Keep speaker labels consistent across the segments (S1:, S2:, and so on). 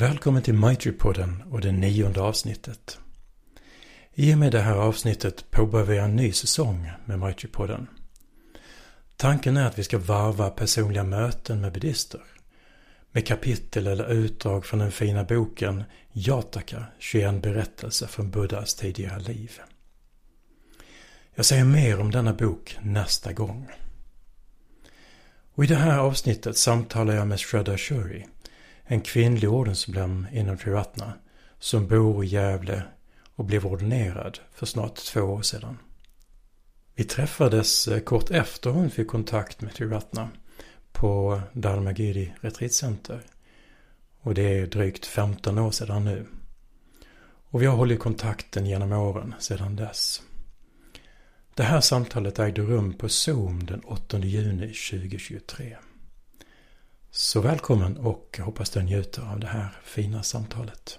S1: Välkommen till Maitri-podden och det nionde avsnittet. I och med det här avsnittet påbörjar vi en ny säsong med Maitri-podden. Tanken är att vi ska varva personliga möten med buddhister. Med kapitel eller utdrag från den fina boken Jataka, 21 berättelser från Buddhas tidigare liv. Jag säger mer om denna bok nästa gång. Och i det här avsnittet samtalar jag med Shraddha Shuri en kvinnlig ordensmedlem inom Triratna som bor i Gävle och blev ordinerad för snart två år sedan. Vi träffades eh, kort efter hon fick kontakt med Triratna på Dharmagiri retreatcenter. Och det är drygt 15 år sedan nu. Och vi har hållit kontakten genom åren sedan dess. Det här samtalet ägde rum på Zoom den 8 juni 2023. Så välkommen och hoppas du njuter av det här fina samtalet.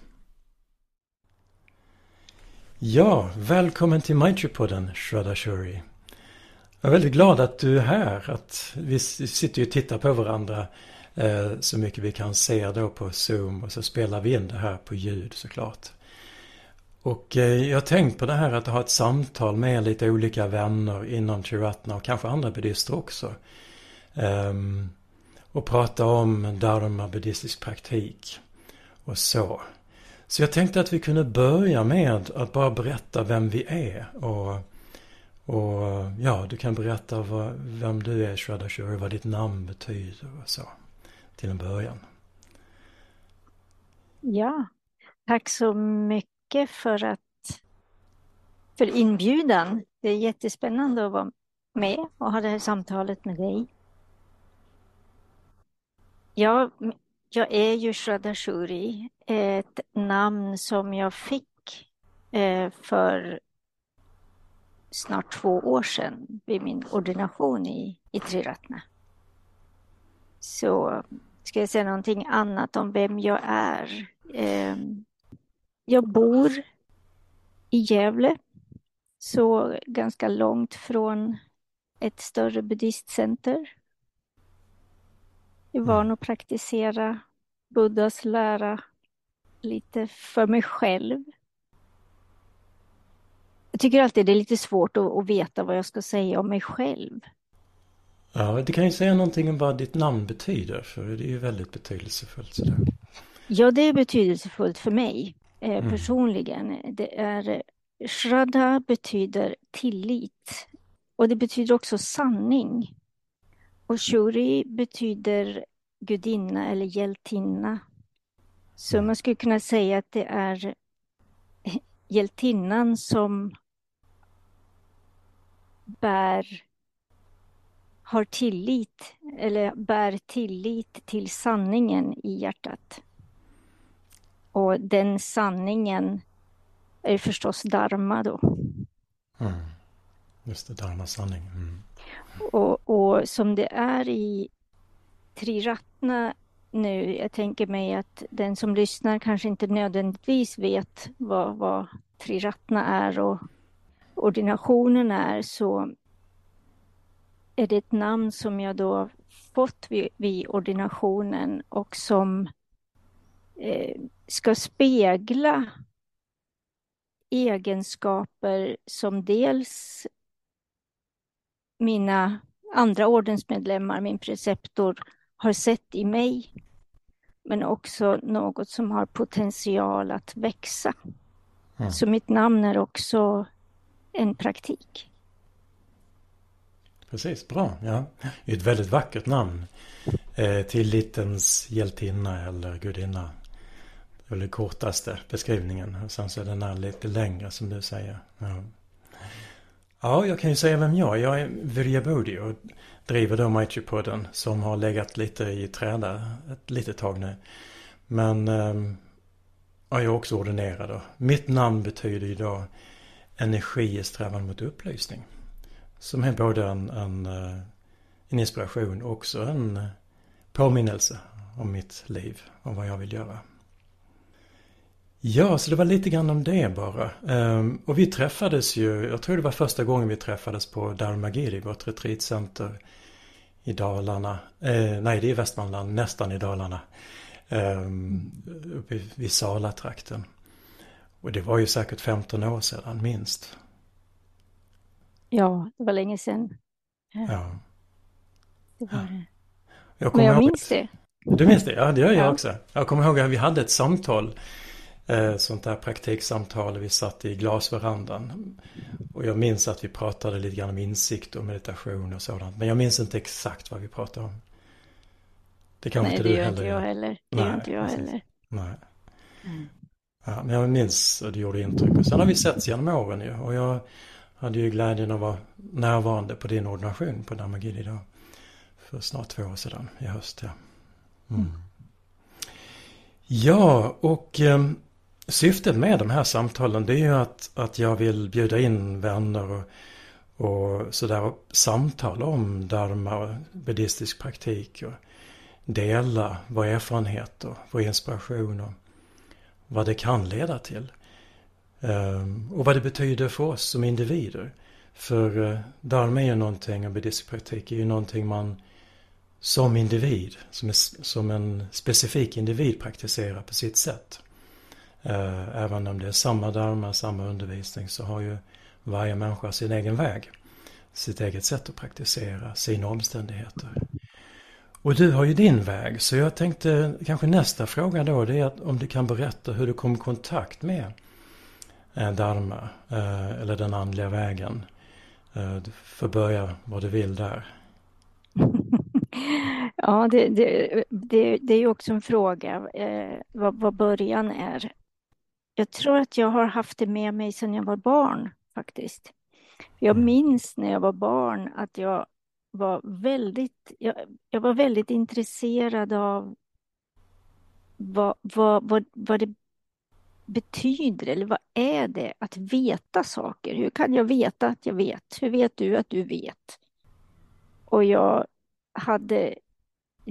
S1: Ja, välkommen till Maitri-podden Shuri. Jag är väldigt glad att du är här. Att vi sitter ju och tittar på varandra eh, så mycket vi kan se då på Zoom och så spelar vi in det här på ljud såklart. Och eh, jag har tänkt på det här att ha ett samtal med lite olika vänner inom Chiratna och kanske andra buddister också. Um, och prata om dharma, buddhistisk praktik och så. Så jag tänkte att vi kunde börja med att bara berätta vem vi är och, och ja, du kan berätta vad, vem du är, Shradashuri, vad ditt namn betyder och så till en början.
S2: Ja, tack så mycket för att för inbjudan. Det är jättespännande att vara med och ha det här samtalet med dig. Ja, jag är ju Shradashuri. Ett namn som jag fick eh, för snart två år sedan vid min ordination i, i Triratna. Så ska jag säga någonting annat om vem jag är. Ehm, jag bor i Gävle, så ganska långt från ett större buddhistcenter. Jag är van att praktisera Buddhas lära lite för mig själv. Jag tycker alltid det är lite svårt att, att veta vad jag ska säga om mig själv.
S1: Ja, du kan ju säga någonting om vad ditt namn betyder, för det är ju väldigt betydelsefullt. Sådär.
S2: Ja, det är betydelsefullt för mig eh, mm. personligen. Det är Shraddha betyder tillit och det betyder också sanning. Och Shuri betyder gudinna eller hjältinna. Så mm. man skulle kunna säga att det är hjältinnan som bär, har tillit eller bär tillit till sanningen i hjärtat. Och den sanningen är förstås dharma då.
S1: Mm. Just det, dharma sanning. Mm.
S2: Och, och som det är i Triratna nu, jag tänker mig att den som lyssnar kanske inte nödvändigtvis vet vad, vad Triratna är och ordinationen är, så är det ett namn som jag då fått vid, vid ordinationen och som eh, ska spegla egenskaper som dels mina andra ordensmedlemmar, min preceptor, har sett i mig. Men också något som har potential att växa. Mm. Så mitt namn är också en praktik.
S1: Precis, bra. Ja. Det är ett väldigt vackert namn. Eh, tillitens hjältinna eller gudinna. Det är den kortaste beskrivningen. Och sen så är den här lite längre som du säger. Ja. Ja, jag kan ju säga vem jag är. Jag är Virya Bodhi och driver då Maitri-podden som har legat lite i träda ett litet tag nu. Men ehm, ja, jag är också ordinerad då. Mitt namn betyder ju då energi i strävan mot upplysning. Som är både en, en, eh, en inspiration och också en påminnelse om mitt liv, om vad jag vill göra. Ja, så det var lite grann om det bara. Um, och vi träffades ju, jag tror det var första gången vi träffades på Dharmagiri, vårt retreatcenter i Dalarna. Eh, nej, det är Västmanland, nästan i Dalarna. Um, uppe vid Salatrakten. Och det var ju säkert 15 år sedan, minst.
S2: Ja, det var länge sedan.
S1: Ja.
S2: Det var det.
S1: Jag
S2: Men jag
S1: ihåg
S2: minns det.
S1: Du minns det? Ja, det gör jag
S2: Ja.
S1: också. Jag kommer ihåg att vi hade ett samtal. Eh, sånt där praktiksamtal. Vi satt i glasverandan. Och jag minns att vi pratade lite grann om insikt och meditation och sådant. Men jag minns inte exakt vad vi pratade om. Det kanske
S2: Nej,
S1: inte
S2: det
S1: du
S2: gör
S1: heller
S2: inte jag
S1: gör.
S2: heller. Det
S1: Nej,
S2: gör inte jag
S1: precis.
S2: heller.
S1: Nej.
S2: Mm.
S1: Ja, men jag minns att det gjorde intryck. Och sen har vi setts genom åren ju. Och jag hade ju glädjen att vara närvarande på din ordination på Dharmagiri idag. För snart två år sedan i höst. Ja, mm. ja och eh, syftet med de här samtalen det är ju att, att jag vill bjuda in vänner och, och sådär och samtala om dharma och buddhistisk praktik. Och dela vår erfarenhet och vår inspiration och vad det kan leda till. Ehm, och vad det betyder för oss som individer. För eh, dharma är ju någonting, och buddhistisk praktik är ju någonting man som individ, som, är, som en specifik individ praktiserar på sitt sätt. Eh, även om det är samma dharma, samma undervisning så har ju varje människa sin egen väg. Sitt eget sätt att praktisera, sina omständigheter. Och du har ju din väg, så jag tänkte kanske nästa fråga då det är att om du kan berätta hur du kom i kontakt med eh, Dharma, eh, eller den andliga vägen. Du får börja vad du vill där.
S2: Ja, det, det, det, det är ju också en fråga eh, vad, vad början är. Jag tror att jag har haft det med mig sedan jag var barn faktiskt. Jag
S1: Mm.
S2: minns när jag var barn att jag var väldigt, jag, jag var väldigt intresserad av vad, vad, vad, vad det betyder eller vad är det att veta saker? Hur kan jag veta att jag vet? Hur vet du att du vet? Och jag hade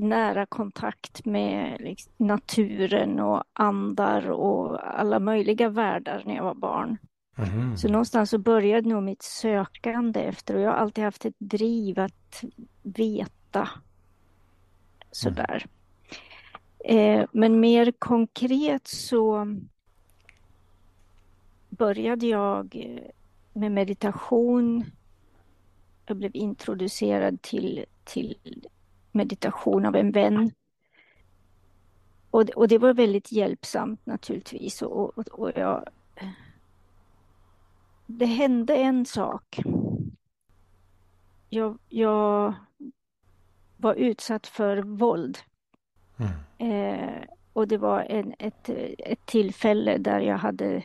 S2: nära kontakt med liksom, naturen och andar och alla möjliga världar när jag var barn.
S1: Mhm.
S2: Så någonstans så började nog mitt sökande efter och jag har alltid haft ett driv att veta. Sådär. Eh, men mer konkret så började jag eh, med meditation. Jag blev introducerad till, till meditation av en vän. Och, det- och det var väldigt hjälpsamt naturligtvis. Och, och, och jag, det hände en sak. Jag, jag var utsatt för våld.
S1: Mm.
S2: Eh, och det var en, ett, ett tillfälle där jag hade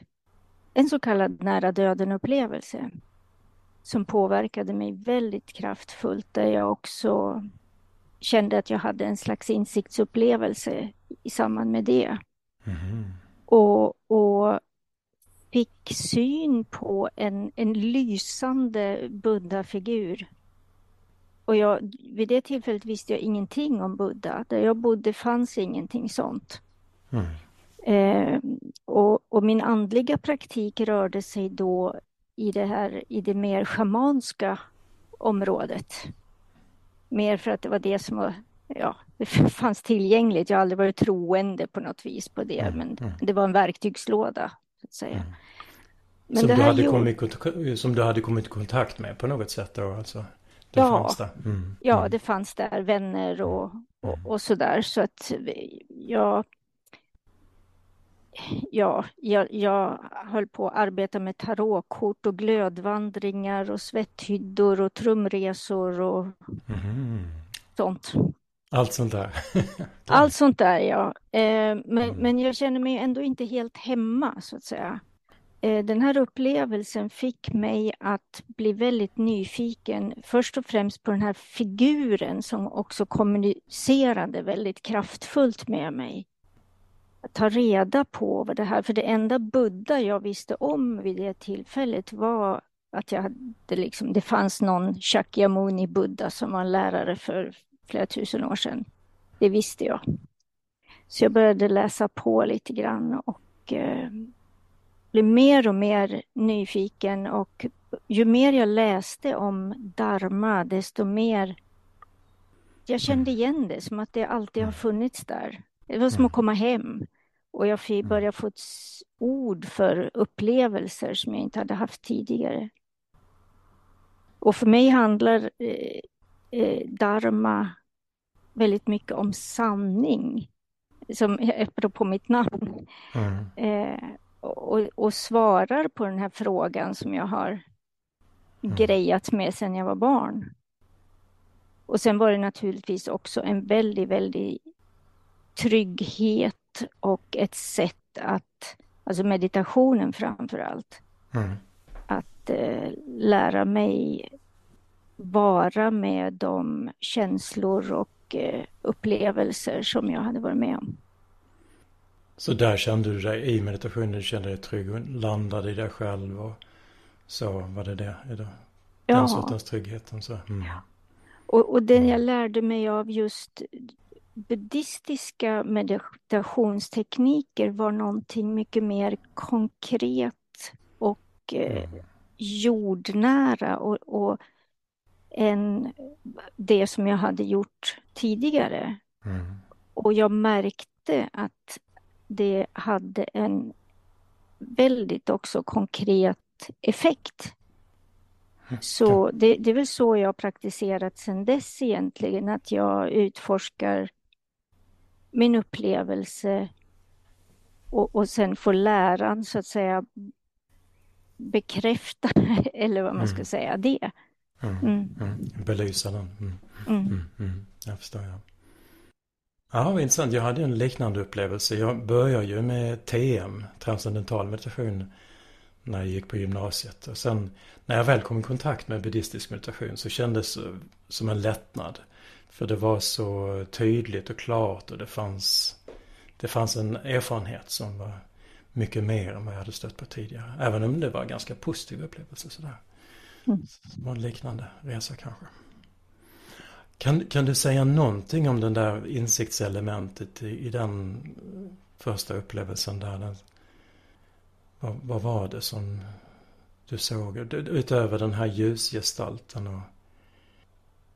S2: en så kallad nära döden-upplevelse som påverkade mig väldigt kraftfullt, där jag också kände att jag hade en slags insiktsupplevelse i samband med det.
S1: Mhm.
S2: Och, och fick syn på en, en lysande Buddha-figur. Och jag, vid det tillfället visste jag ingenting om Buddha. Där jag bodde fanns ingenting sånt.
S1: Mm.
S2: Eh, och, och min andliga praktik rörde sig då i det här, i det mer schamanska området. Mer för att det var det som var, ja, det fanns tillgängligt. Jag har aldrig varit troende på något vis på det,
S1: Mm,
S2: men
S1: mm.
S2: det var en verktygslåda, så att säga.
S1: Mm.
S2: Men
S1: som,
S2: det
S1: du hade
S2: gjorde-
S1: kommit, som du hade kommit i kontakt med på något sätt då alltså? Det
S2: Ja.
S1: fanns där. Mm.
S2: Ja,
S1: Mm.
S2: det fanns där vänner och, och, och sådär. Så att jag, ja, jag, jag höll på att arbeta med tarotkort och glödvandringar och svetthyddor och trumresor och
S1: Mhm.
S2: sånt.
S1: Allt sånt där.
S2: Allt sånt där, ja. Eh, men,
S1: Mm.
S2: men jag känner mig ändå inte helt hemma, så att säga. Eh, den här upplevelsen fick mig att bli väldigt nyfiken, först och främst på den här figuren som också kommunicerade väldigt kraftfullt med mig. Ta reda på vad det här, för det enda Buddha jag visste om vid det tillfället var att jag hade liksom, det fanns någon Shakyamuni Buddha som var en lärare för flera tusen år sedan. Det visste jag. Så jag började läsa på lite grann och eh, blev mer och mer nyfiken och ju mer jag läste om Dharma desto mer jag kände igen det som att det alltid har funnits där. Det var som mm. att komma hem. Och jag mm. börja få ett ord för upplevelser som jag inte hade haft tidigare. Och för mig handlar eh, eh, dharma väldigt mycket om sanning, som på mitt namn. Mm. Eh, och, och, svarar på den här frågan som jag har mm. grejat med sedan jag var barn. Och sen var det naturligtvis också en väldigt, väldigt trygghet och ett sätt att, alltså meditationen framför allt, mm. att eh, lära mig vara med de känslor och eh, upplevelser som jag hade varit med om.
S1: Så där kände du dig i meditationen, du kände dig trygg och landade i dig själv och så var det det? Är det den ja. sortens tryggheten? Så. Mm. Ja.
S2: Och, och den jag lärde mig av just buddhistiska meditationstekniker var någonting mycket mer konkret och eh, mm. jordnära och, och än det som jag hade gjort tidigare. Mm. Och jag märkte att det hade en väldigt också konkret effekt. Så det, det är väl så jag praktiserat sedan dess egentligen, att jag utforskar min upplevelse och, och sen får läran så att säga bekräfta, eller vad man ska mm. säga, det.
S1: Mm. Mm. mm. Belysa den. Mm. Mm. Jag förstår, ja. Ja, intressant. Jag hade en liknande upplevelse. Jag började ju med TM, transcendental meditation, när jag gick på gymnasiet. Och sen när jag väl kom i kontakt med buddhistisk meditation så kändes det som en lättnad. För det var så tydligt och klart och det fanns, det fanns en erfarenhet som var mycket mer än vad jag hade stött på tidigare. Även om det var en ganska positiv upplevelse sådär. Mm. Det var en liknande resa kanske. Kan, kan du säga någonting om den där insiktselementet i, i den första upplevelsen där? Den, vad, vad var det som du såg utöver den här ljusgestalten? Och...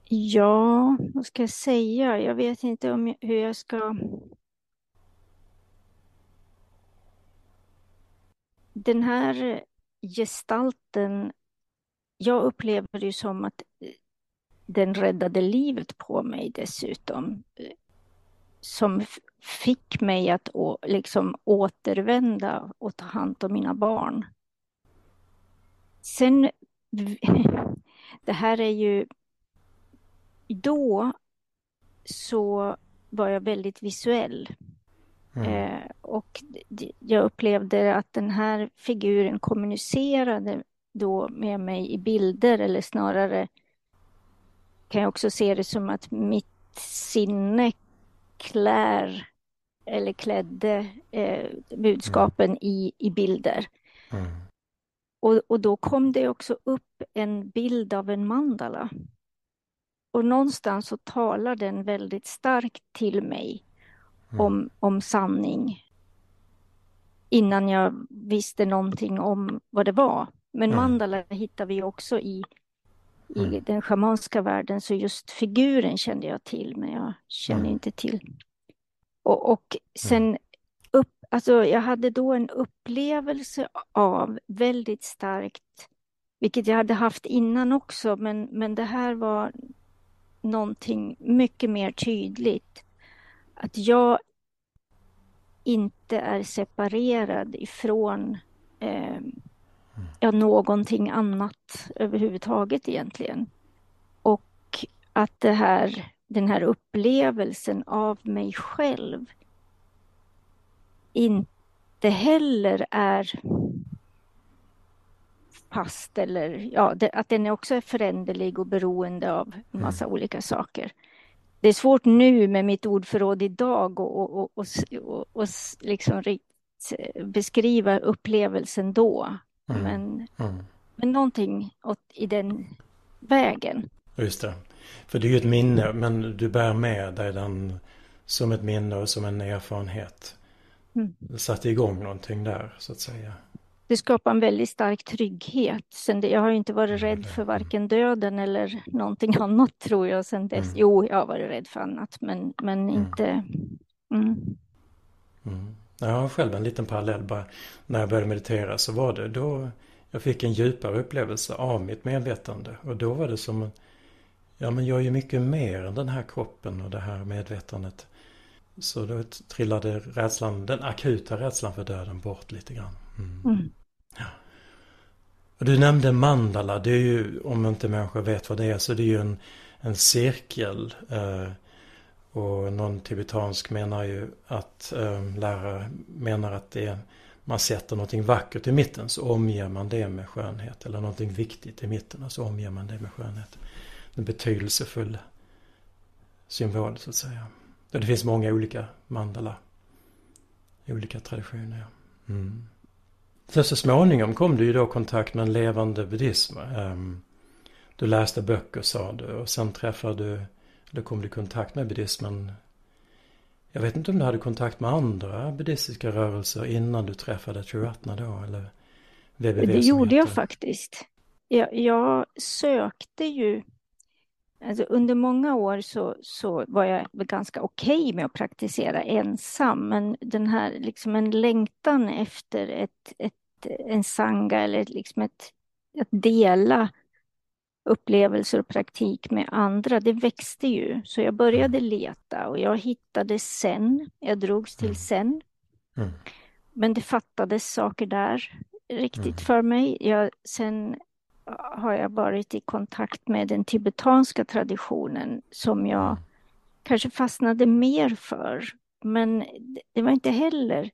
S2: Ja, vad ska jag säga? Jag vet inte om jag, hur jag ska... Den här gestalten, jag upplever det som att eh, den räddade livet på mig dessutom. Eh, som fick mig att liksom återvända och ta hand om mina barn. Sen, det här är ju... Då så var jag väldigt visuell. Mm. Eh, och jag upplevde att den här figuren kommunicerade då med mig i bilder eller snarare kan jag också se det som att mitt sinne klär eller klädde eh, budskapen mm. i, i bilder. Mm. Och, och då kom det också upp en bild av en mandala. Och någonstans så talar den väldigt starkt till mig mm. om, om sanning. Innan jag visste någonting om vad det var. Men mm. mandala hittar vi också i, i mm. den schamanska världen, så just figuren kände jag till, men jag känner mm. inte till. Och, och sen upp, alltså jag hade då en upplevelse av väldigt starkt, vilket jag hade haft innan också, men, men det här var någonting mycket mer tydligt. Att jag inte är separerad ifrån eh, ja, någonting annat överhuvudtaget egentligen. Och att det här, den här upplevelsen av mig själv inte heller är fast eller ja, det, att den också är föränderlig och beroende av en massa mm. olika saker. Det är svårt nu med mitt ordförråd idag och, och, och, och, och liksom beskriva upplevelsen då. Mm. Men, mm. men någonting åt, i den vägen.
S1: Just det. För det är ju ett minne, men du bär med dig den som ett minne och som en erfarenhet. Mm. Satte igång någonting där, så att säga.
S2: Det skapar en väldigt stark trygghet. Sen det, jag har inte varit rädd för varken döden eller någonting annat tror jag sen dess. Mm. Jo, jag har varit rädd för annat, men, men mm. inte... Mm.
S1: Mm. Jag har själv en liten parallell bara. När jag började meditera så var det då jag fick en djupare upplevelse av mitt medvetande. Och då var det som, ja men jag är ju mycket mer än den här kroppen och det här medvetandet. Så då trillade rädslan, den akuta rädslan för döden bort lite grann. Mm. Och du nämnde mandala, det är ju, om inte människor vet vad det är, så det är ju en, en cirkel. Eh, och någon tibetansk menar ju att eh, lärare menar att det är, man sätter någonting vackert i mitten så omger man det med skönhet. Eller någonting viktigt i mitten och så omger man det med skönhet. En betydelsefull symbol så att säga. Och det finns många olika mandala. Olika traditioner. Ja. Mm. Sen så småningom kom du ju då i kontakt med en levande buddhism. Um, du läste böcker sa du och sen träffade du, eller kom du i kontakt med buddhismen. Jag vet inte om du hade kontakt med andra buddhistiska rörelser innan du träffade Triratna då eller
S2: VVV Det gjorde jag faktiskt. Jag, jag sökte ju Alltså under många år så, så var jag ganska okej okay med att praktisera ensam, men den här liksom en längtan efter ett, ett, en sanga eller liksom ett, att dela upplevelser och praktik med andra, det växte ju. Så jag började mm. leta och jag hittade sen. Jag drogs till mm. sen. Mm. Men det fattades saker där riktigt mm. för mig. Jag, sen har jag varit i kontakt med den tibetanska traditionen som jag mm. kanske fastnade mer för. Men det var inte heller...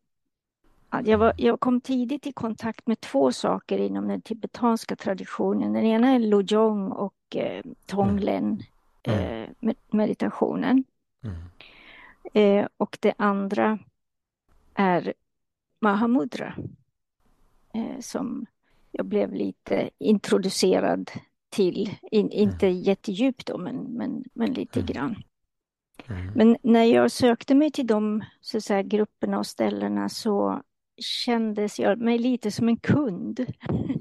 S2: Jag, var, jag kom tidigt i kontakt med två saker inom den tibetanska traditionen. Den ena är Lojong och eh, Tonglen, mm. eh, meditationen. Mm. Eh, och det andra är Mahamudra, eh, som jag blev lite introducerad till, in, inte mm. jättedjupt då, men, men, men lite mm. grann. Mm. Men när jag sökte mig till de så att säga, grupperna och ställena så kändes jag mig lite som en kund,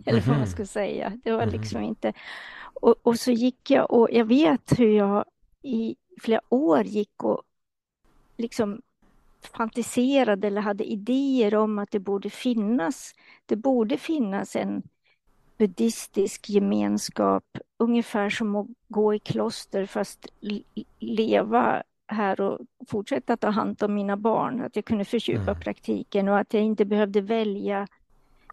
S2: eller vad man mm-hmm. ska säga. Det var liksom mm. inte... Och, och, så gick jag och jag vet hur jag i flera år gick och liksom fantiserade eller hade idéer om att det borde finnas, det borde finnas en buddhistisk gemenskap, ungefär som att gå i kloster fast leva här och fortsätta ta hand om mina barn, att jag kunde fördjupa mm. praktiken och att jag inte behövde välja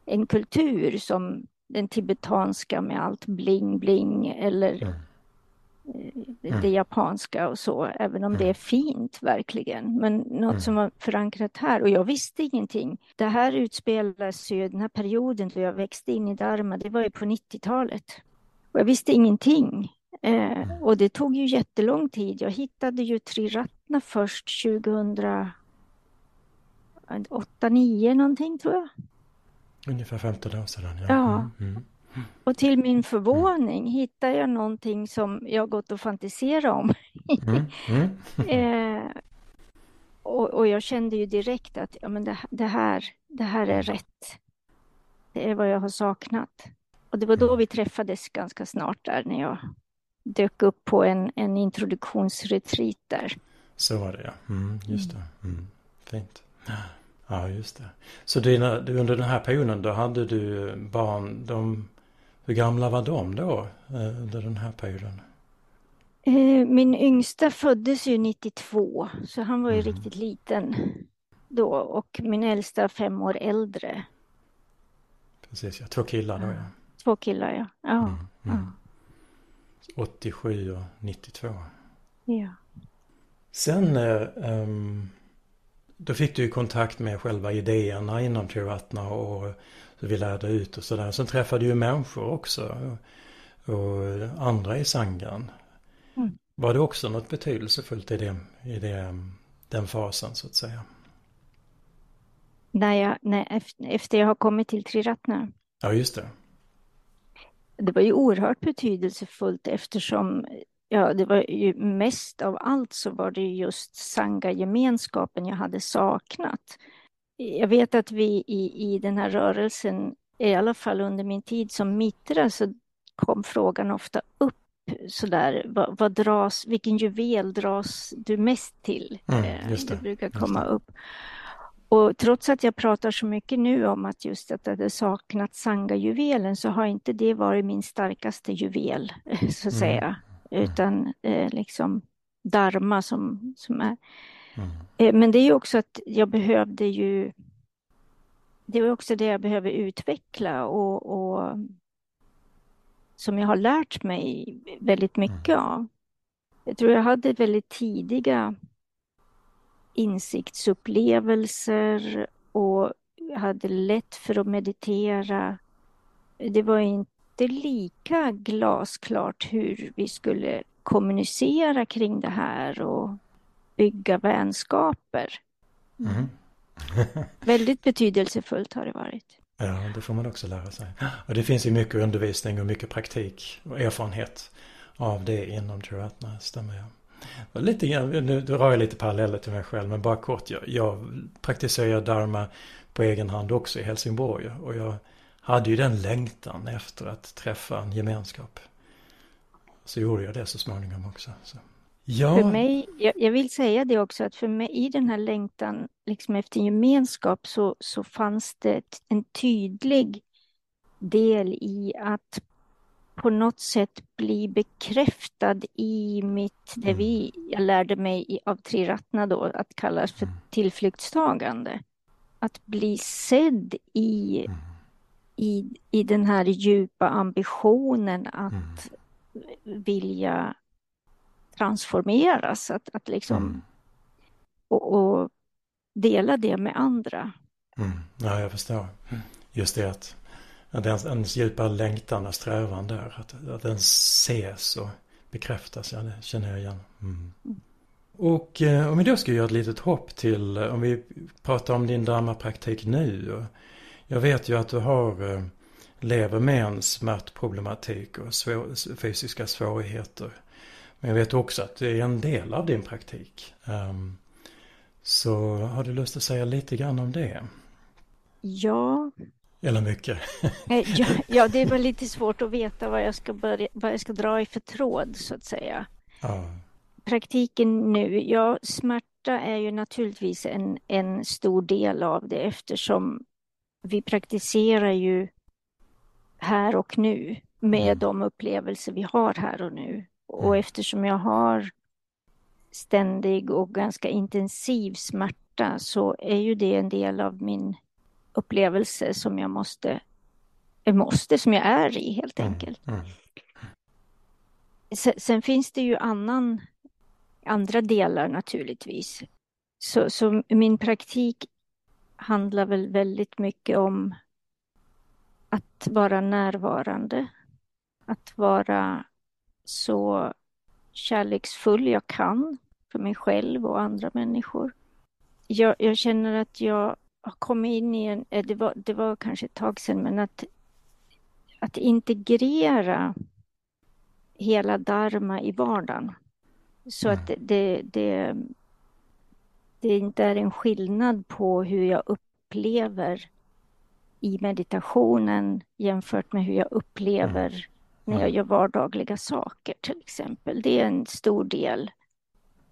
S2: en kultur som den tibetanska med allt bling-bling eller mm. Det mm. japanska och så, även om det mm. är fint verkligen. Men något mm. som var förankrat här och jag visste ingenting. Det här utspelas ju, den här perioden då jag växte in i Dharma, det var ju på 90-talet. Och jag visste ingenting. Eh, mm. och det tog ju jättelång tid. Jag hittade ju Triratna först 2008, 9 någonting tror jag.
S1: Ungefär 15 år sedan, ja.
S2: ja. Mm. mm. Och till min förvåning mm. hittar jag någonting som jag gått och fantiserat om. Mm. Mm. eh, och, och, jag kände ju direkt att ja, men det, det, här, det här är rätt. Det är vad jag har saknat. Och det var då mm. vi träffades ganska snart där när jag dök upp på en, en introduktionsretreat där.
S1: Så var det ja, mm, just det. Mm, fint. Ja, just det. Så dina, under den här perioden då hade du barn, de hur gamla var de då eh, under den här perioden?
S2: Eh, min yngsta föddes ju 92, så han var ju mm. riktigt liten då och min äldsta fem år äldre.
S1: Precis, ja. Två killar då ja.
S2: Två killar ja. ja. Mm, mm.
S1: ja. 87 och 92.
S2: Ja.
S1: Sen um, då fick du ju kontakt med själva idéerna inom Triratna och så vi lärde ut och sådär. Sen träffade ju människor också. Och, andra i sangan. Mm. Var det också något betydelsefullt i, det, i det, den fasen så att säga?
S2: När jag, när, efter jag har kommit till Triratna.
S1: Ja, just det.
S2: Det var ju oerhört betydelsefullt eftersom ja, det var ju mest av allt så var det just sanga-gemenskapen jag hade saknat jag vet att vi i, i den här rörelsen, i alla fall under min tid som mitra, så kom frågan ofta upp sådär, vad, vad dras, vilken juvel dras du mest till?
S1: Mm, det.
S2: det. brukar komma det. upp. Och trots att jag pratar så mycket nu om att just att det saknat sanga-juvelen så har inte det varit min starkaste juvel, så att mm. säga. Utan eh, liksom dharma som, som är. Mm. Eh, men det är ju också att jag behövde ju det är också det jag behöver utveckla och, och som jag har lärt mig väldigt mycket mm. av. Jag tror jag hade väldigt tidiga insiktsupplevelser och hade lätt för att meditera. Det var inte lika glasklart hur vi skulle kommunicera kring det här och bygga vänskaper. Mm. Väldigt betydelsefullt har det varit.
S1: Ja, det får man också lära sig. Och det finns ju mycket undervisning och mycket praktik och erfarenhet av det inom Triratna, stämmer jag. Lite grann, nu drar jag lite paralleller till mig själv, men bara kort. Jag, jag praktiserar dharma på egen hand också i Helsingborg. Och jag hade ju den längtan efter att träffa en gemenskap. Så gjorde jag det så småningom också. Så.
S2: Ja. För mig, jag, jag, vill säga det också, att för mig i den här längtan liksom efter gemenskap så, så fanns det en tydlig del i att på något sätt bli bekräftad i mitt, det vi, mm. jag lärde mig av Triratna då, att kallas för mm. tillflyktstagande. Att bli sedd i, mm. I, i den här djupa ambitionen att vilja transformeras, att, att liksom mm. och, och, dela det med andra.
S1: Mm. Ja, jag förstår. Just det att, att ens, ens djupa längtan och strävan där, att, att den ses och bekräftas, ja det känner jag igen. Mm. mm. Och eh, om vi då ska göra ett litet hopp till, om vi pratar om din dharma-praktik nu. Jag vet ju att du har, eh, lever med en smärtproblematik och svår, fysiska svårigheter. Men jag vet också att det är en del av din praktik. Um, så har du lust att säga lite grann om det?
S2: Ja.
S1: Eller mycket?
S2: Eh, ja, ja, det är väl lite svårt att veta vad jag ska, börja, vad jag ska dra i för tråd så att säga. Ja. Praktiken nu, ja smärta är ju naturligtvis en, en stor del av det eftersom vi praktiserar ju här och nu med mm. de upplevelser vi har här och nu. Och mm. eftersom jag har ständig och ganska intensiv smärta så är ju det en del av min upplevelse som jag måste, jag måste som jag är i helt mm, enkelt. Mm. Sen, sen, finns det ju annan, andra delar naturligtvis. Så, så min praktik handlar väl väldigt mycket om att vara närvarande, att vara så kärleksfull jag kan för mig själv och andra människor. Jag, jag känner att jag har kommit in i en, eh, det var, det var kanske ett tag sedan, men att, att integrera hela dharma i vardagen. Så att mm. det, det, det inte är en skillnad på hur jag upplever i meditationen jämfört med hur jag upplever mm när jag gör vardagliga saker till exempel. Det är en stor del.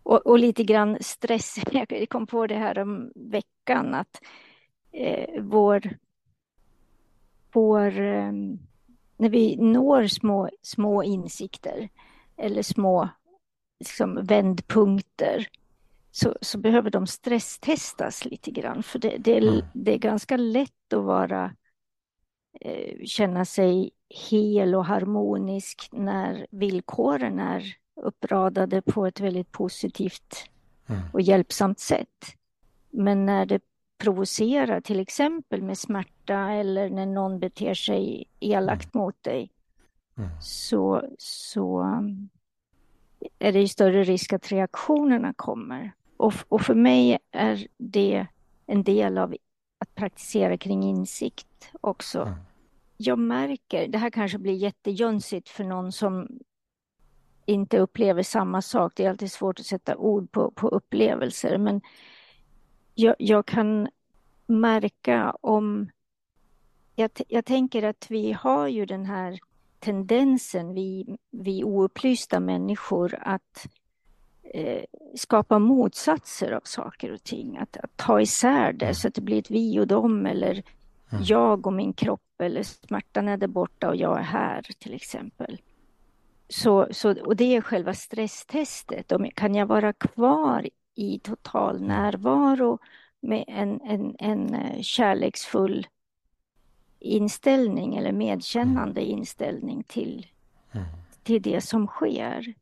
S2: Och, och lite grann stress. Jag kom på det här om veckan att eh, vår, vår eh, när vi når små, små insikter eller små liksom, vändpunkter så, så behöver de stresstestas lite grann. För det, det, är, mm. det är ganska lätt att vara, eh, känna sig hel och harmonisk när villkoren är uppradade på ett väldigt positivt mm. och hjälpsamt sätt. Men när det provocerar, till exempel med smärta eller när någon beter sig elakt mm. mot dig, mm. så, så um, är det ju större risk att reaktionerna kommer. Och, och för mig är det en del av att praktisera kring insikt också. Mm jag märker, det här kanske blir jättejönsigt för någon som inte upplever samma sak. Det är alltid svårt att sätta ord på, på upplevelser, men jag, jag kan märka om... Jag, jag, tänker att vi har ju den här tendensen, vi, vi oupplysta människor, att eh, skapa motsatser av saker och ting. Att, att ta isär det mm. så att det blir ett vi och dem eller mm. jag och min kropp eller smärtan är där borta och jag är här till exempel. Så, så, och det är själva stresstestet. Om, kan jag vara kvar i total mm. närvaro med en, en, en eh, kärleksfull inställning eller medkännande mm. inställning till, till det som sker.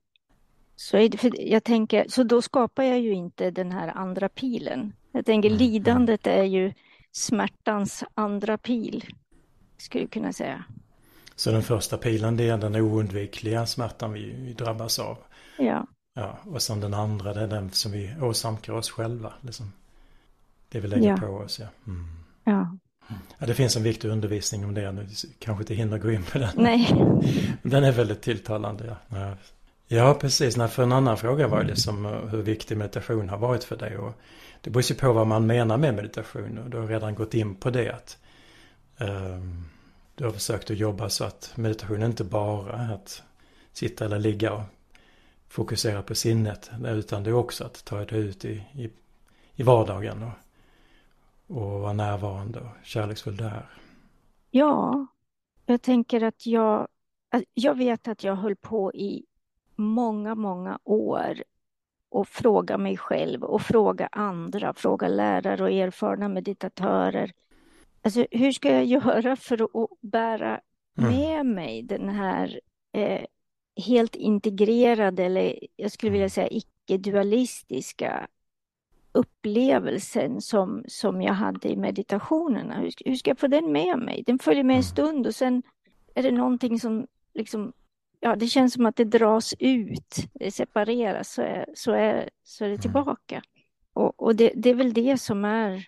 S2: Så, är det, för jag tänker, så då skapar jag ju inte den här andra pilen. Jag tänker mm. lidandet är ju smärtans andra pil, skulle jag kunna säga.
S1: Så den första pilen det är den oundvikliga smärtan vi, vi drabbas av?
S2: Ja.
S1: ja. Och sen den andra det är den som vi åsamkar oss själva. Liksom. Det vi lägger ja. på oss. Ja. Mm.
S2: ja.
S1: Ja, det finns en viktig undervisning om det. Nu kanske inte hinner gå in på den.
S2: Nej.
S1: Den är väldigt tilltalande. Ja, ja precis. Nej, för en annan fråga var det som eh, hur viktig meditation har varit för dig. Och det beror ju på vad man menar med meditation. Och du har redan gått in på det. att um, Du har försökt att jobba så att meditation inte bara är att sitta eller ligga och fokusera på sinnet. Utan det är också att ta det ut i, i, i vardagen. Och, och vara närvarande och kärleksfull där?
S2: Ja, jag tänker att jag, jag vet att jag höll på i många, många år och fråga mig själv och fråga andra, fråga lärare och erfarna meditatörer. Alltså hur ska jag göra för att bära mm. med mig den här eh, helt integrerade eller jag skulle vilja mm. säga icke-dualistiska upplevelsen som, som jag hade i meditationerna. Hur, hur ska jag få den med mig? Den följer med en mm. stund och sen är det någonting som liksom, ja det känns som att det dras ut, det separeras, så är, så är, så är det mm. tillbaka. Och, och det, det är väl det som är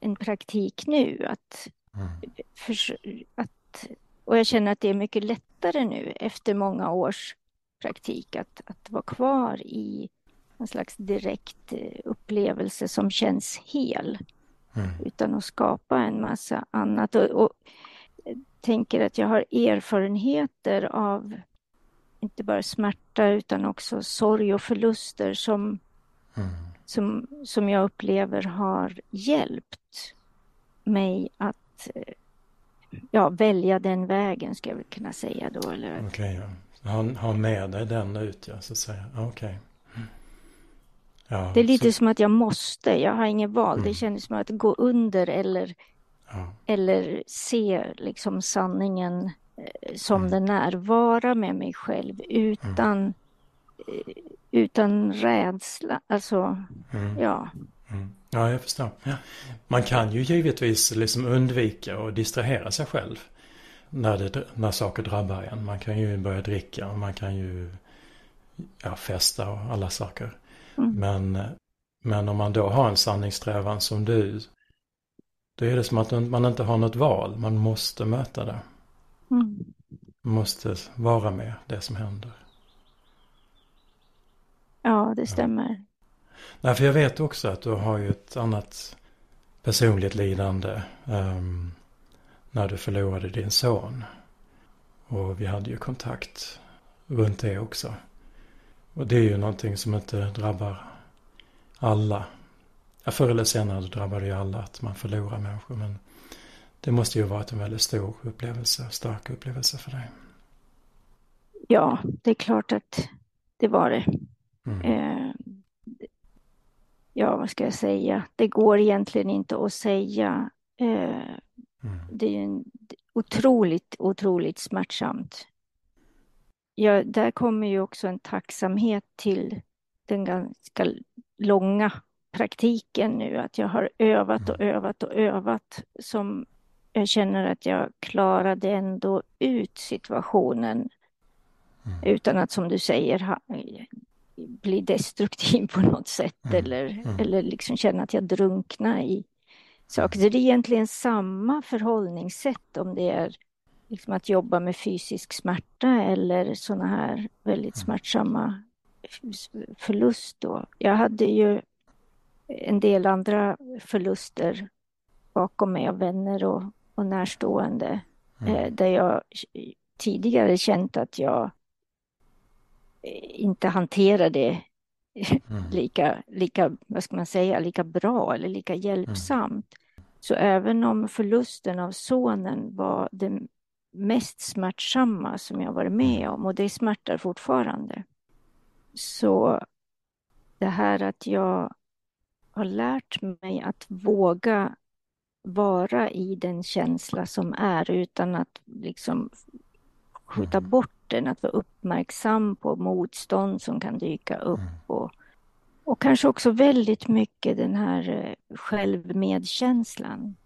S2: en praktik nu, att, mm. för, att och jag känner att det är mycket lättare nu efter många års praktik att, att vara kvar i en slags direkt eh, upplevelse som känns hel. Mm. Utan att skapa en massa annat. Och, och tänker att jag har erfarenheter av inte bara smärta utan också sorg och förluster som, mm. som, som jag upplever har hjälpt mig att eh, ja, välja den vägen, ska jag väl kunna säga då. Okej,
S1: okay, ja. ha, ha med dig den ut, ja, så att säga. Okej. Okay.
S2: Ja, det är lite så... som att jag måste, jag har inget val. Mm. Det känns som att gå under eller, ja. eller se liksom sanningen eh, som mm. den är. Vara med mig själv utan, mm. Eh, utan rädsla. Alltså, mm. ja.
S1: Mm. Ja, jag förstår. Ja. Man kan ju givetvis liksom undvika och distrahera sig själv när, det, när saker drabbar en. Man kan ju börja dricka och man kan ju ja, festa och alla saker. Mm. Men, men om man då har en sanningssträvan som du, då är det som att man inte har något val. Man måste möta det. Mm. Man måste vara med det som händer.
S2: Ja, det stämmer.
S1: Nej, för jag vet också att du har ju ett annat personligt lidande um, när du förlorade din son. Och vi hade ju kontakt runt det också. Och det är ju någonting som inte drabbar alla. Ja, förr eller senare drabbar det ju alla att man förlorar människor. Men det måste ju varit en väldigt stor upplevelse, stark upplevelse för dig.
S2: Ja, det är klart att det var det. Mm. Eh, ja, vad ska jag säga? Det går egentligen inte att säga. Eh, mm. Det är ju en, otroligt, otroligt smärtsamt ja, där kommer ju också en tacksamhet till den ganska långa praktiken nu, att jag har övat och mm. övat och övat som jag känner att jag klarade ändå ut situationen mm. utan att som du säger ha, bli destruktiv på något sätt mm. eller, mm. eller liksom känna att jag drunknar i saker. Så det är egentligen samma förhållningssätt om det är liksom att jobba med fysisk smärta eller sådana här väldigt mm. smärtsamma förlust då. Jag hade ju en del andra förluster bakom mig av vänner och, och närstående mm. eh, där jag tidigare känt att jag inte hanterade mm. lika, lika, vad ska man säga, lika bra eller lika hjälpsamt. Mm. Så även om förlusten av sonen var det mest smärtsamma som jag varit med mm. om och det smärtar fortfarande. Så det här att jag har lärt mig att våga vara i den känsla som är utan att liksom skjuta mm. bort den, att vara uppmärksam på motstånd som kan dyka upp mm. och, och kanske också väldigt mycket den här eh, självmedkänslan.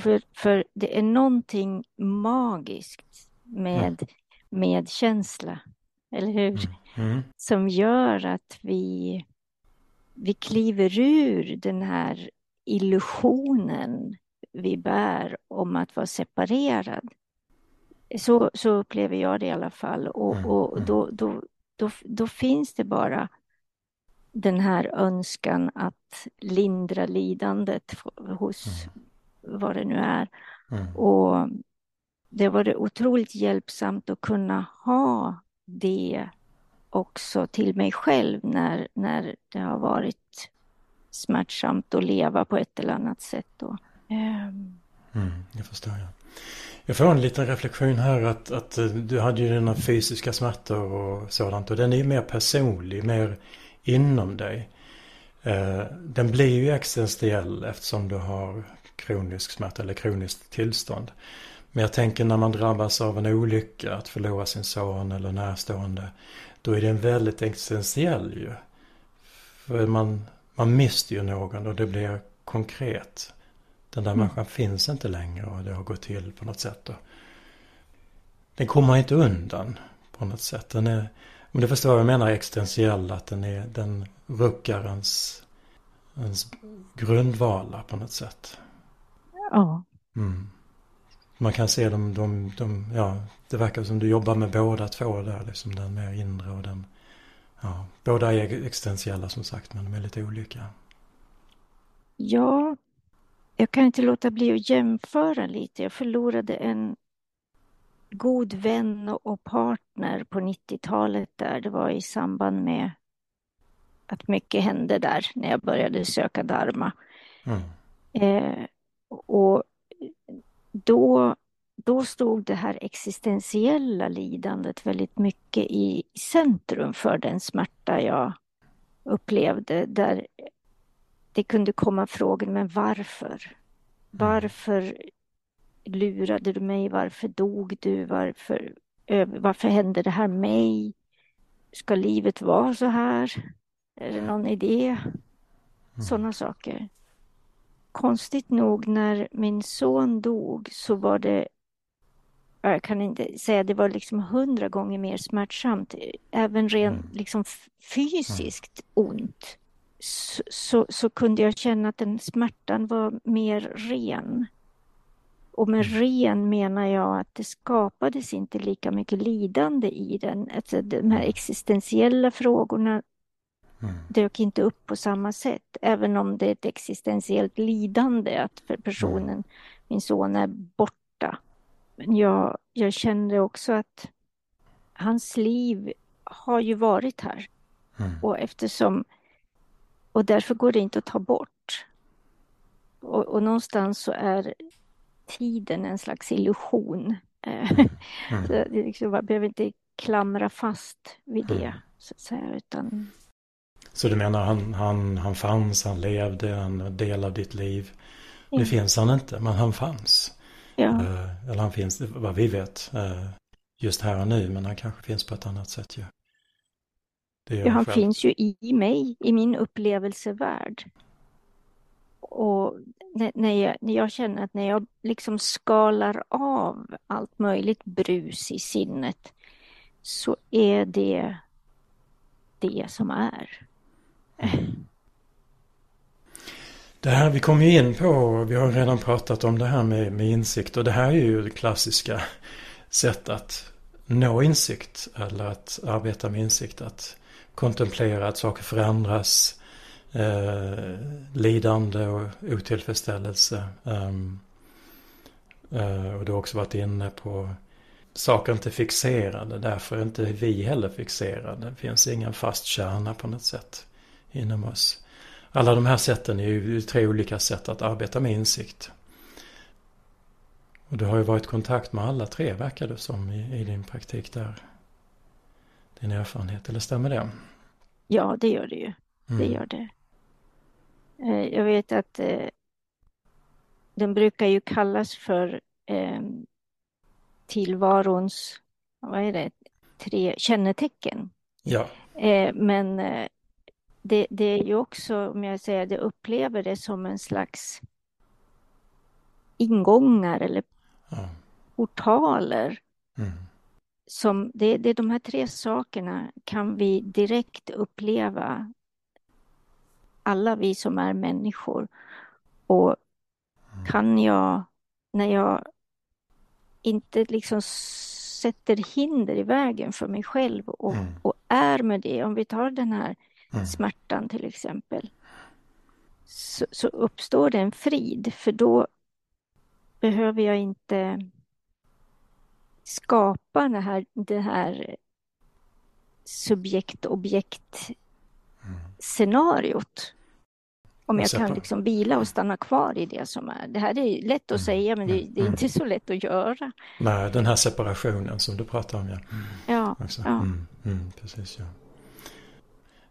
S2: För, för det är någonting magiskt med medkänsla, eller hur? Mm. Mm. Som gör att vi, vi kliver ur den här illusionen vi bär om att vara separerad. Så, så upplever jag det i alla fall. Och, mm, och mm. då, då, då, då finns det bara den här önskan att lindra lidandet hos mm. vad det nu är. Mm. Och det har varit otroligt hjälpsamt att kunna ha det också till mig själv när, när det har varit smärtsamt att leva på ett eller annat sätt. Då.
S1: Mm, jag förstår. Ja. Jag får en liten reflektion här att, att eh, du hade ju dina fysiska smärtor och sådant och den är ju mer personlig, mer inom dig. Eh, den blir ju existentiell eftersom du har kronisk smärta eller kroniskt tillstånd. Men jag tänker när man drabbas av en olycka, att förlora sin son eller närstående, då är den väldigt existentiell ju. För man, man mister ju någon och det blir konkret. Den där mm. människan finns inte längre och det har gått till på något sätt. Den kommer inte undan på något sätt. Den är, om du förstår vad jag menar existentiell, att den, är, den ruckar ens, ens grundvalar på något sätt.
S2: Ja.
S1: Mm. Man kan se dem, de, de, ja, det verkar som du jobbar med båda två där, liksom den mer inre och den, ja, båda är existentiella som sagt, men de är lite olika.
S2: Ja, jag kan inte låta bli att jämföra lite. Jag förlorade en god vän och partner på 90-talet där. Det var i samband med att mycket hände där när jag började söka Dharma. Mm. Eh, och då, då stod det här existentiella lidandet väldigt mycket i centrum för den smärta jag upplevde. Där det kunde komma frågor, men varför? Varför lurade du mig? Varför dog du? Varför, varför hände det här mig? Ska livet vara så här? Är det någon idé? Mm. Sådana saker. Konstigt nog när min son dog så var det jag kan inte säga det var liksom hundra gånger mer smärtsamt, även rent mm. liksom fysiskt ont så, så, så, kunde jag känna att den smärtan var mer ren. Och med mm. ren menar jag att det skapades inte lika mycket lidande i den. Alltså de här mm. existentiella frågorna mm. dök inte upp på samma sätt. Även om det är ett existentiellt lidande att för personen, mm. min son, är borta. Men jag, jag kände också att hans liv har ju varit här. Mm. Och eftersom och därför går det inte att ta bort. Och, och någonstans så är tiden en slags illusion. Eh, mm. mm. så liksom, man behöver inte klamra fast vid det, mm. så att säga, utan...
S1: Så du menar han, han, han fanns, han levde, en del av ditt liv. Nu mm. finns han inte, men han fanns.
S2: Ja.
S1: Eh, eller han finns, vad vi vet, eh, just här och nu, men han kanske finns på ett annat sätt ju. Ja,
S2: han själv. finns ju i mig, i min upplevelsevärld. Och när jag, när jag känner att när jag liksom skalar av allt möjligt brus i sinnet så är det det som är.
S1: Det här vi kom ju in på, vi har redan pratat om det här med, med insikt och det här är ju det klassiska sätt att nå insikt eller att arbeta med insikt. Att kontemplera att saker förändras, eh, lidande och otillfredsställelse. Um, uh, och du har också varit inne på saker inte fixerade, därför är inte vi heller fixerade. Det finns ingen fast kärna på något sätt inom oss. Alla de här sätten är ju tre olika sätt att arbeta med insikt. Och du har ju varit i kontakt med alla tre verkar det som i, i din praktik där. Din erfarenhet, eller stämmer det?
S2: Ja, det gör det ju. Det mm. gör det. Eh, jag vet att eh, den brukar ju kallas för eh, tillvarons, vad är det, tre kännetecken.
S1: Ja.
S2: Men det, det är ju också, om jag säger det, upplever det som en slags ingångar eller ja. portaler. Mm. Som det, det är de här tre sakerna kan vi direkt uppleva alla vi som är människor. Och mm. kan jag, när jag inte liksom sätter hinder i vägen för mig själv och, mm. och är med det, om vi tar den här mm. smärtan till exempel, så, så, uppstår det en frid, för då behöver jag inte skapa det här, det här subjekt-objekt-scenariot. Om jag kan liksom vila och stanna kvar i det som är. Det här är lätt att mm. säga men det, det, är inte så lätt att göra.
S1: Nej, den här separationen som du pratar om. Ja,
S2: ja. ja.
S1: Mm, mm, precis, ja.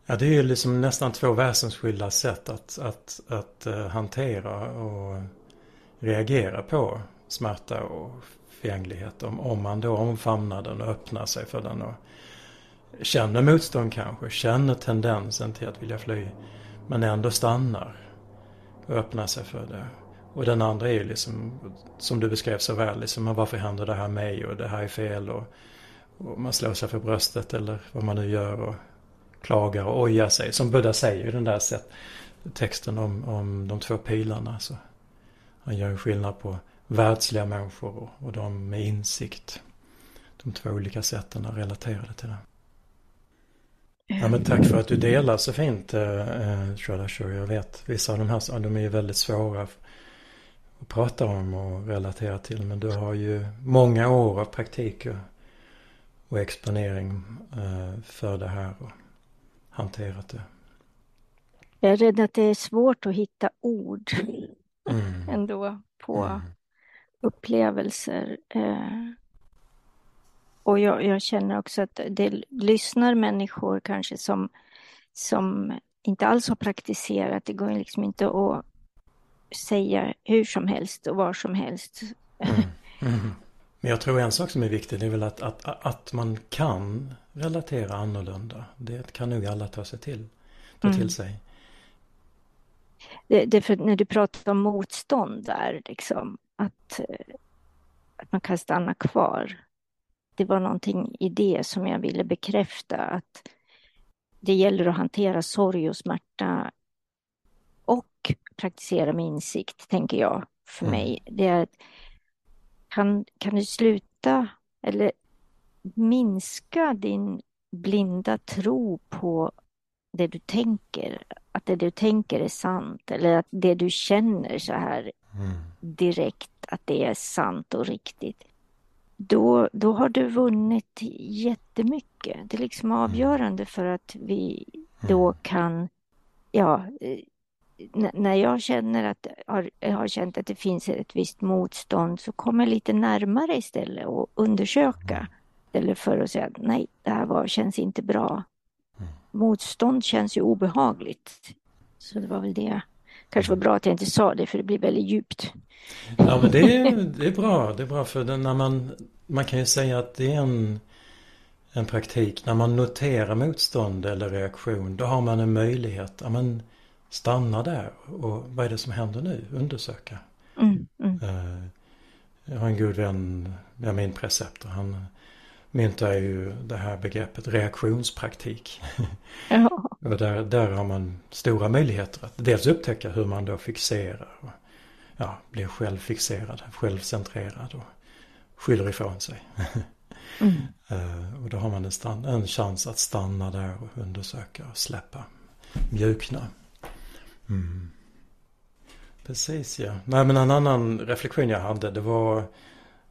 S1: Ja, det är ju liksom nästan två väsensskilda sätt att, att, att uh, hantera och reagera på smärta och fänglighet. Om, om man då omfamnar den och öppnar sig för den och känner motstånd kanske, känner tendensen till att vilja fly. Men ändå stannar och öppnar sig för det. Och den andra är ju liksom, som du beskrev så väl, liksom, varför händer det här mig och det här är fel och, och man slår sig för bröstet eller vad man nu gör och klagar och ojar sig. Som Buddha säger i den där sätt, texten om, om de två pilarna. Så han gör en skillnad på världsliga människor och, och de med insikt. De två olika sätten att relatera till det. Ja, men tack för att du delar så fint, eh, eh Jag vet vissa av de här de är ju väldigt svåra att prata om och relatera till. Men du har ju många år av praktik och, och exponering eh, för det här och hanterat det.
S2: Jag är rädd att det är svårt att hitta ord mm. ändå på mm. upplevelser. Eh, och jag, jag, känner också att det lyssnar människor kanske som, som inte alls har praktiserat. Det går liksom inte att säga hur som helst och var som helst. Mm.
S1: Mm. Men jag tror en sak som är viktig det är väl att, att, att man kan relatera annorlunda. Det kan nog alla ta sig till. Ta mm. till sig.
S2: Det, det för när du pratar om motstånd där, liksom, att, att man kan stanna kvar det var någonting i det som jag ville bekräfta att det gäller att hantera sorg och smärta och praktisera med insikt, tänker jag, för mm. mig. Det är kan, kan du sluta eller minska din blinda tro på det du tänker, att det du tänker är sant eller att det du känner så här mm. direkt, att det är sant och riktigt då, då har du vunnit jättemycket. Det är liksom mm. avgörande för att vi då mm. kan, ja, när jag känner att, har, har känt att det finns ett visst motstånd så kommer lite närmare istället och undersöka. Mm. Istället för att säga nej, det här var, känns inte bra. Motstånd känns ju obehagligt. Så det var väl det. Kanske var bra att jag inte sa det för det blir väldigt djupt.
S1: Ja men det är, det är bra. Det är bra för när man, man kan ju säga att det är en, en praktik. När man noterar motstånd eller reaktion då har man en möjlighet. Ja, men stanna där och vad är det som händer nu? Undersöka. Mm, mm. Eh, jag har en god vän, ja, min preceptor, han myntar ju det här begreppet reaktionspraktik. Ja. och där, där har man stora möjligheter att dels upptäcka hur man då fixerar och ja, blir självfixerad, självcentrerad och skyller ifrån sig. mm. uh, och då har man en, stand, en chans att stanna där och undersöka och släppa, mjukna. Mm. Precis ja. Nej men en annan reflektion jag hade det var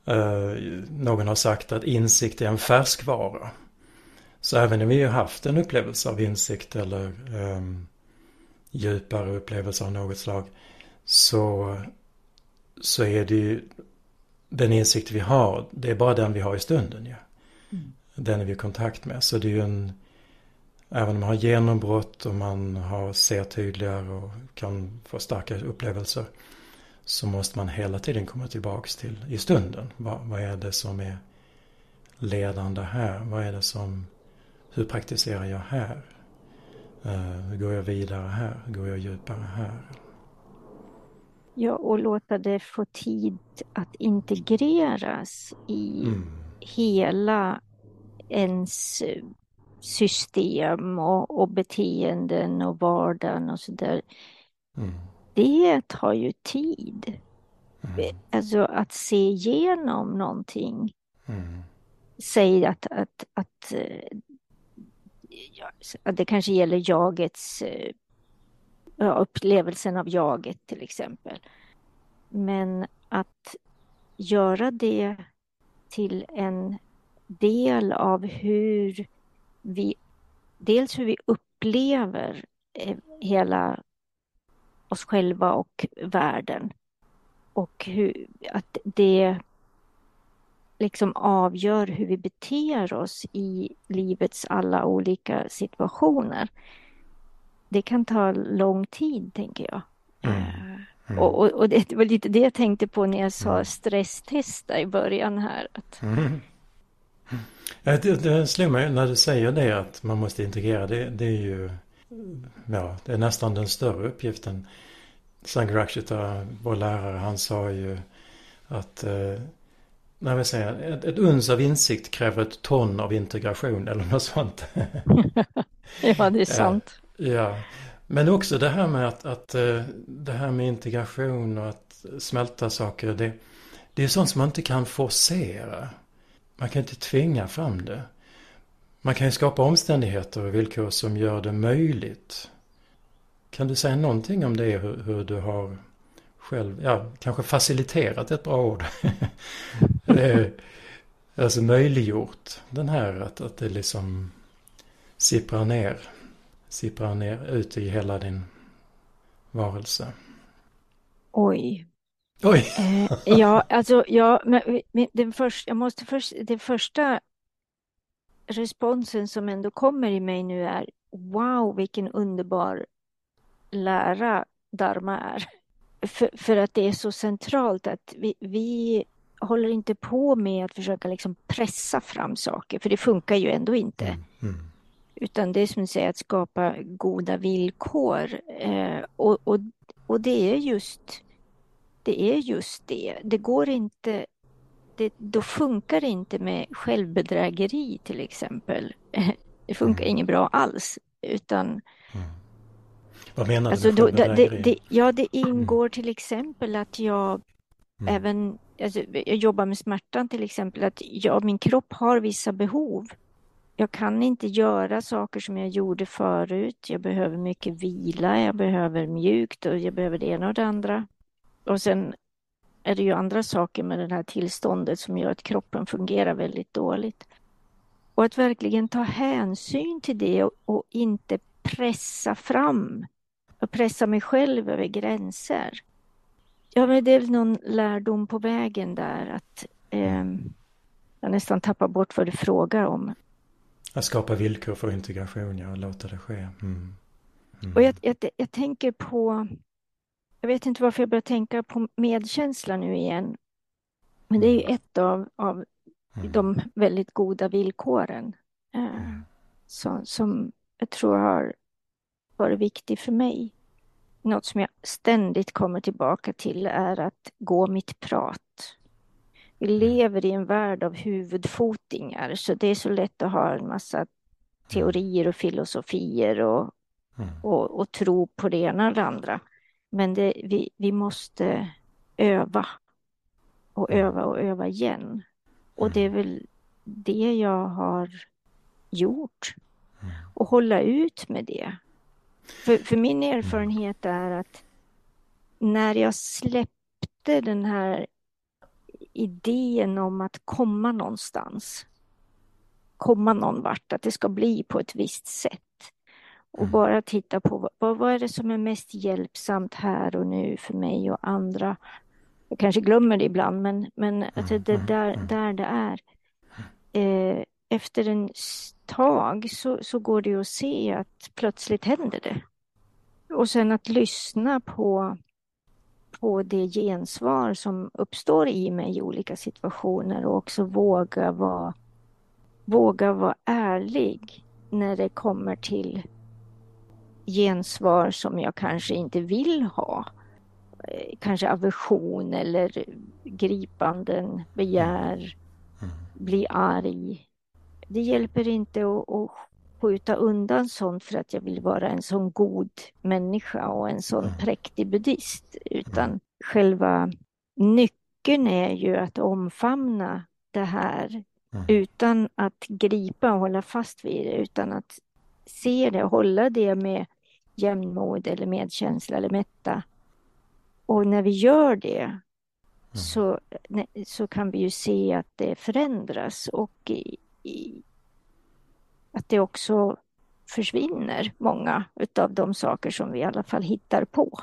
S1: Uh, någon har sagt att insikt är en färskvara. Så även om vi har haft en upplevelse av insikt eller um, djupare upplevelse av något slag så, så är det ju den insikt vi har, det är bara den vi har i stunden. Ja. Mm. Den är vi i kontakt med. Så det är ju en, även om man har genombrott och man har, ser tydligare och kan få starka upplevelser så måste man hela tiden komma tillbaks till i stunden. Vad, vad är det som är ledande här? Vad är det som, hur praktiserar jag här? Uh, hur går jag vidare här? Hur går jag djupare här?
S2: Ja, och låta det få tid att integreras i mm. hela ens system och, och beteenden och vardagen och sådär. Mm. Det tar ju tid. Mm. Alltså att se igenom någonting. Mm. Säg att, att, att, att det kanske gäller jagets upplevelsen av jaget till exempel. Men att göra det till en del av hur vi, dels hur vi upplever eh, hela oss själva och världen. Och hur, att det liksom avgör hur vi beter oss i livets alla olika situationer. Det kan ta lång tid, tänker jag. Mm. Eh, mm. Och, och, och, det var lite det jag tänkte på när jag sa mm. stresstesta i början här. Att...
S1: Mm. Det, det slår mig när du säger det att man måste integrera. Det, det är ju ja, det är nästan den större uppgiften. Sangrakshita, vår lärare, han sa ju att eh, när vi säger ett, ett uns av insikt kräver ett ton av integration eller något sånt.
S2: ja, det är sant.
S1: Ja, ja. men också det här med att, att eh, det här med integration och att smälta saker. Det, det är sånt som man inte kan forcera. Man kan inte tvinga fram det. Man kan ju skapa omständigheter och villkor som gör det möjligt. Kan du säga någonting om det, hur, hur du har själv, ja, kanske faciliterat ett bra ord. alltså möjliggjort den här att, att det liksom sipprar ner, sipprar ner ut i hela din varelse.
S2: Oj,
S1: Oj!
S2: Eh, ja, alltså, ja, men, den först, jag måste först, den första responsen som ändå kommer i mig nu är wow, vilken underbar lära Dharma är. För, för att det är så centralt att vi, vi håller inte på med att försöka liksom pressa fram saker, för det funkar ju ändå inte. Mm, mm. Utan det är som du säger, att skapa goda villkor. Eh, och, och, och det är just det är just det. Det går inte, det, då funkar det inte med självbedrägeri till exempel. Det funkar mm. inget bra alls. Utan, mm.
S1: Vad menar du alltså, med självbedrägeri?
S2: Det, det, ja, det ingår mm. till exempel att jag mm. även, alltså, jag jobbar med smärtan till exempel, att jag, min kropp har vissa behov. Jag kan inte göra saker som jag gjorde förut. Jag behöver mycket vila, jag behöver mjukt och jag behöver det ena och det andra. Och sen är det ju andra saker med det här tillståndet som gör att kroppen fungerar väldigt dåligt. Och att verkligen ta hänsyn till det och, och inte pressa fram och pressa mig själv över gränser. Ja, men det är väl någon lärdom på vägen där att eh, jag nästan tappar bort vad du frågar om.
S1: Att skapa villkor för integration, ja, och låta det ske. Mm.
S2: Mm. Och jag, jag, jag tänker på jag vet inte varför jag börjar tänka på medkänsla nu igen. Men det är ju mm. ett av, av mm. de väldigt goda villkoren eh, mm. så, som jag tror har varit viktigt för mig. Något som jag ständigt kommer tillbaka till är att gå mitt prat. Vi mm. lever i en värld av huvudfotingar så det är så lätt att ha en massa teorier och filosofier och, mm. och, och tro på det ena eller andra. Men det, vi, vi måste öva och mm. öva och öva igen. Och det är mm. väl det jag har gjort. Mm. Och hålla ut med det. För, för min erfarenhet är att när jag släppte den här idén om att komma någonstans. Komma någon vart, att det ska bli på ett visst sätt. Och mm. bara titta på vad, vad är det som är mest hjälpsamt här och nu för mig och andra. Jag kanske glömmer det ibland, men, men alltså det där, där det är. Eh, efter en tag så, så går det att se att plötsligt händer det. Och sen att lyssna på, på det gensvar som uppstår i mig i olika situationer och också våga vara, våga vara ärlig när det kommer till gensvar som jag kanske inte vill ha. Eh, kanske aversion eller gripanden, begär, mm. bli arg. Det hjälper inte att, att skjuta undan sånt för att jag vill vara en sån god människa och en sån mm. präktig buddhist, utan mm. själva nyckeln är ju att omfamna det här mm. utan att gripa och hålla fast vid det, utan att se det, hålla det med jämnmod eller medkänsla eller mätta. Och när vi gör det mm. så, så kan vi ju se att det förändras och i, i, att det också försvinner många utav de saker som vi i alla fall hittar på.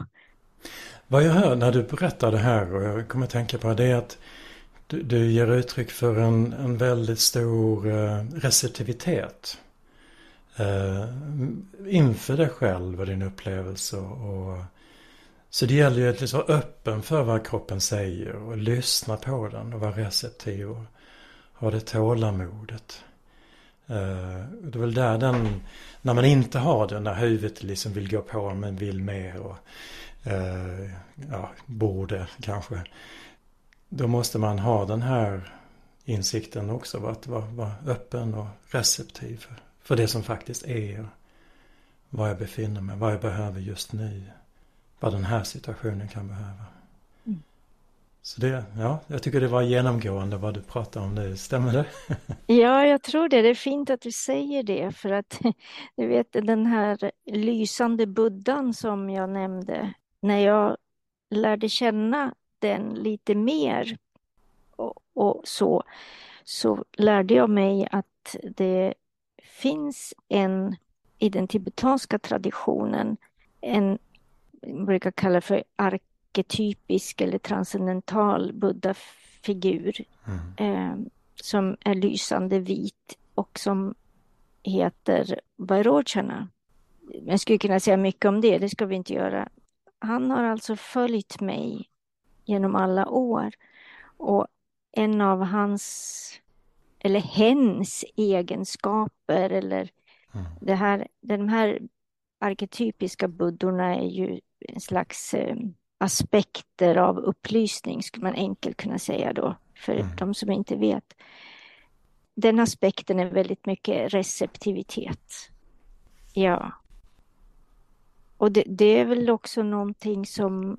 S1: Vad jag hör när du berättar det här och jag kommer att tänka på det är att du, du ger uttryck för en, en väldigt stor uh, receptivitet eh, inför dig själv och din upplevelse. Och, så det gäller ju att liksom vara öppen för vad kroppen säger och lyssna på den och vara receptiv och ha det tålamodet. Eh, det är väl där den, när man inte har den, när huvudet liksom vill gå på men vill mer och eh, ja, borde kanske. Då måste man ha den här insikten också, att vara, vara öppen och receptiv för, för det som faktiskt är. Var jag befinner mig, vad jag behöver just nu. Vad den här situationen kan behöva. Så det, ja, jag tycker det var genomgående vad du pratar om nu, stämmer det?
S2: Ja, jag tror det. Det är fint att du säger det för att du vet den här lysande buddhan som jag nämnde, när jag lärde känna den lite mer och, och så, så lärde jag mig att det finns en i den tibetanska traditionen en, man brukar kalla för ark arketypisk eller transcendental buddha-figur mm. eh, som är lysande vit och som heter Vairochana. Jag skulle kunna säga mycket om det, det ska vi inte göra. Han har alltså följt mig genom alla år och en av hans eller hens egenskaper eller mm. det här, de här arketypiska buddorna är ju en slags eh, aspekter av upplysning, skulle man enkelt kunna säga då, för mm. de som inte vet. Den aspekten är väldigt mycket receptivitet. Ja. Och det, det, är väl också någonting som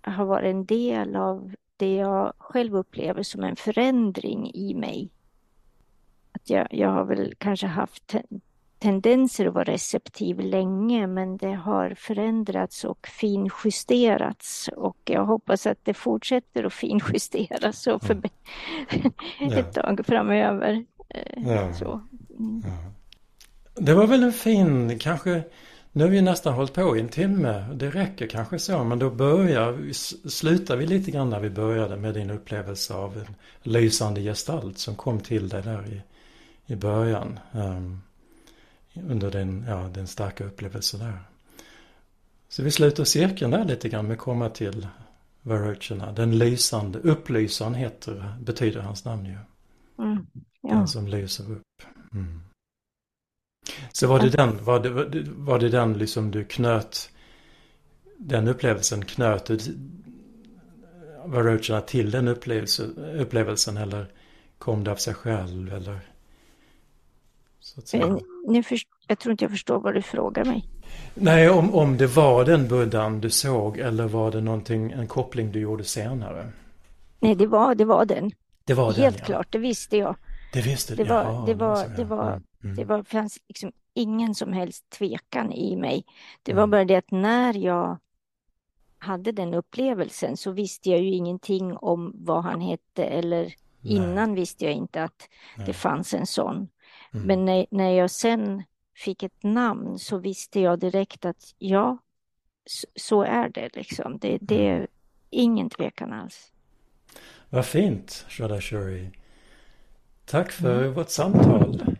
S2: har varit en del av det jag själv upplever som en förändring i mig. Att jag, jag har väl kanske haft tendenser att vara receptiv länge men det har förändrats och finjusterats och jag hoppas att det fortsätter att finjusteras och för mm. ett tag framöver. Eh, ja. Så. Mm. Ja.
S1: Det var väl en fin, kanske, nu har vi nästan hållit på i en timme, det räcker kanske så, men då börjar, slutar vi lite grann när vi började med din upplevelse av en lysande gestalt som kom till dig där i, i början. Um, under den, ja, den starka upplevelsen där. Så vi sluter cirkeln där lite grann med komma till Varochana. Den lysande, upplysaren heter, betyder hans namn ju. Mm, ja. Den som lyser upp. Mm. Så var det den, var det, var det den liksom du knöt, den upplevelsen knöt du Varochana till den upplevelse, upplevelsen eller kom det av sig själv eller?
S2: Säga. Nu först, jag tror inte jag förstår vad du frågar mig.
S1: Nej, om, om det var den buddhan du såg eller var det någonting, en koppling du gjorde senare?
S2: Nej, det var, det var den.
S1: Det var
S2: Helt
S1: den,
S2: ja. klart, det visste jag.
S1: Det visste
S2: du? Det var, Jaha, det var, det var, mm, mm. det var, fanns liksom ingen som helst tvekan i mig. Det var mm. bara det att när jag hade den upplevelsen så visste jag ju ingenting om vad han hette eller Nej. innan visste jag inte att Nej. det fanns en sån. Mm. Men när, när jag sen fick ett namn så visste jag direkt att ja, så, så är det liksom. Det, det mm. är ingen tvekan alls.
S1: Vad fint, Shada Shuri. Tack för mm. vårt samtal.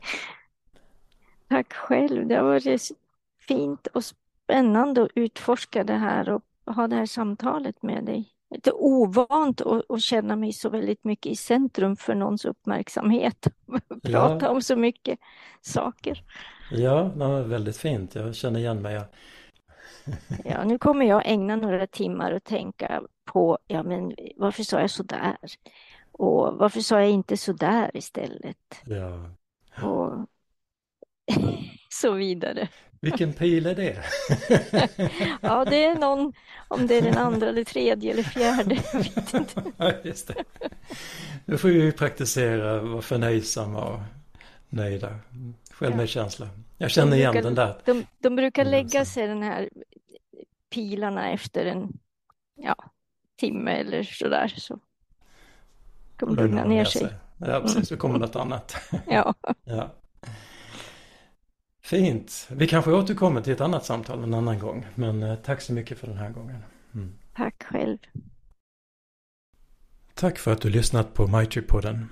S2: Tack själv. Det har varit fint och spännande att utforska det här och ha det här samtalet med dig. Lite ovant att, känna mig så väldigt mycket i centrum för någons uppmärksamhet. Prata ja. om så mycket saker.
S1: Ja, det var väldigt fint. Jag känner igen mig.
S2: ja, nu kommer jag ägna några timmar och tänka på, ja men varför sa jag så där? Och varför sa jag inte så där istället?
S1: Ja.
S2: Och så vidare.
S1: Vilken pil är det?
S2: ja, det är någon, om det är den andra eller tredje eller fjärde, jag vet inte.
S1: ja, just det. Nu får vi ju praktisera, vara förnöjsamma och nöjda. Självmedkänsla. Jag känner de igen
S2: brukar,
S1: den där.
S2: De, de brukar lägga sig den här pilarna efter en ja, timme eller sådär. Så de lugna ner sig. sig.
S1: Ja, precis. Så kommer något annat.
S2: ja.
S1: ja. Fint. Vi kanske återkommer till ett annat samtal en annan gång. Men eh, tack så mycket för den här gången.
S2: Mm. Tack själv.
S1: Tack för att du lyssnat på MyTrip-podden.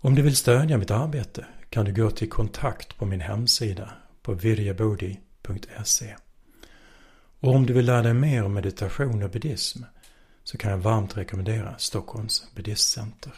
S1: Om du vill stödja mitt arbete kan du gå till kontakt på min hemsida på virjabodi.se. Och om du vill lära dig mer om meditation och buddhism så kan jag varmt rekommendera Stockholms buddhistcenter.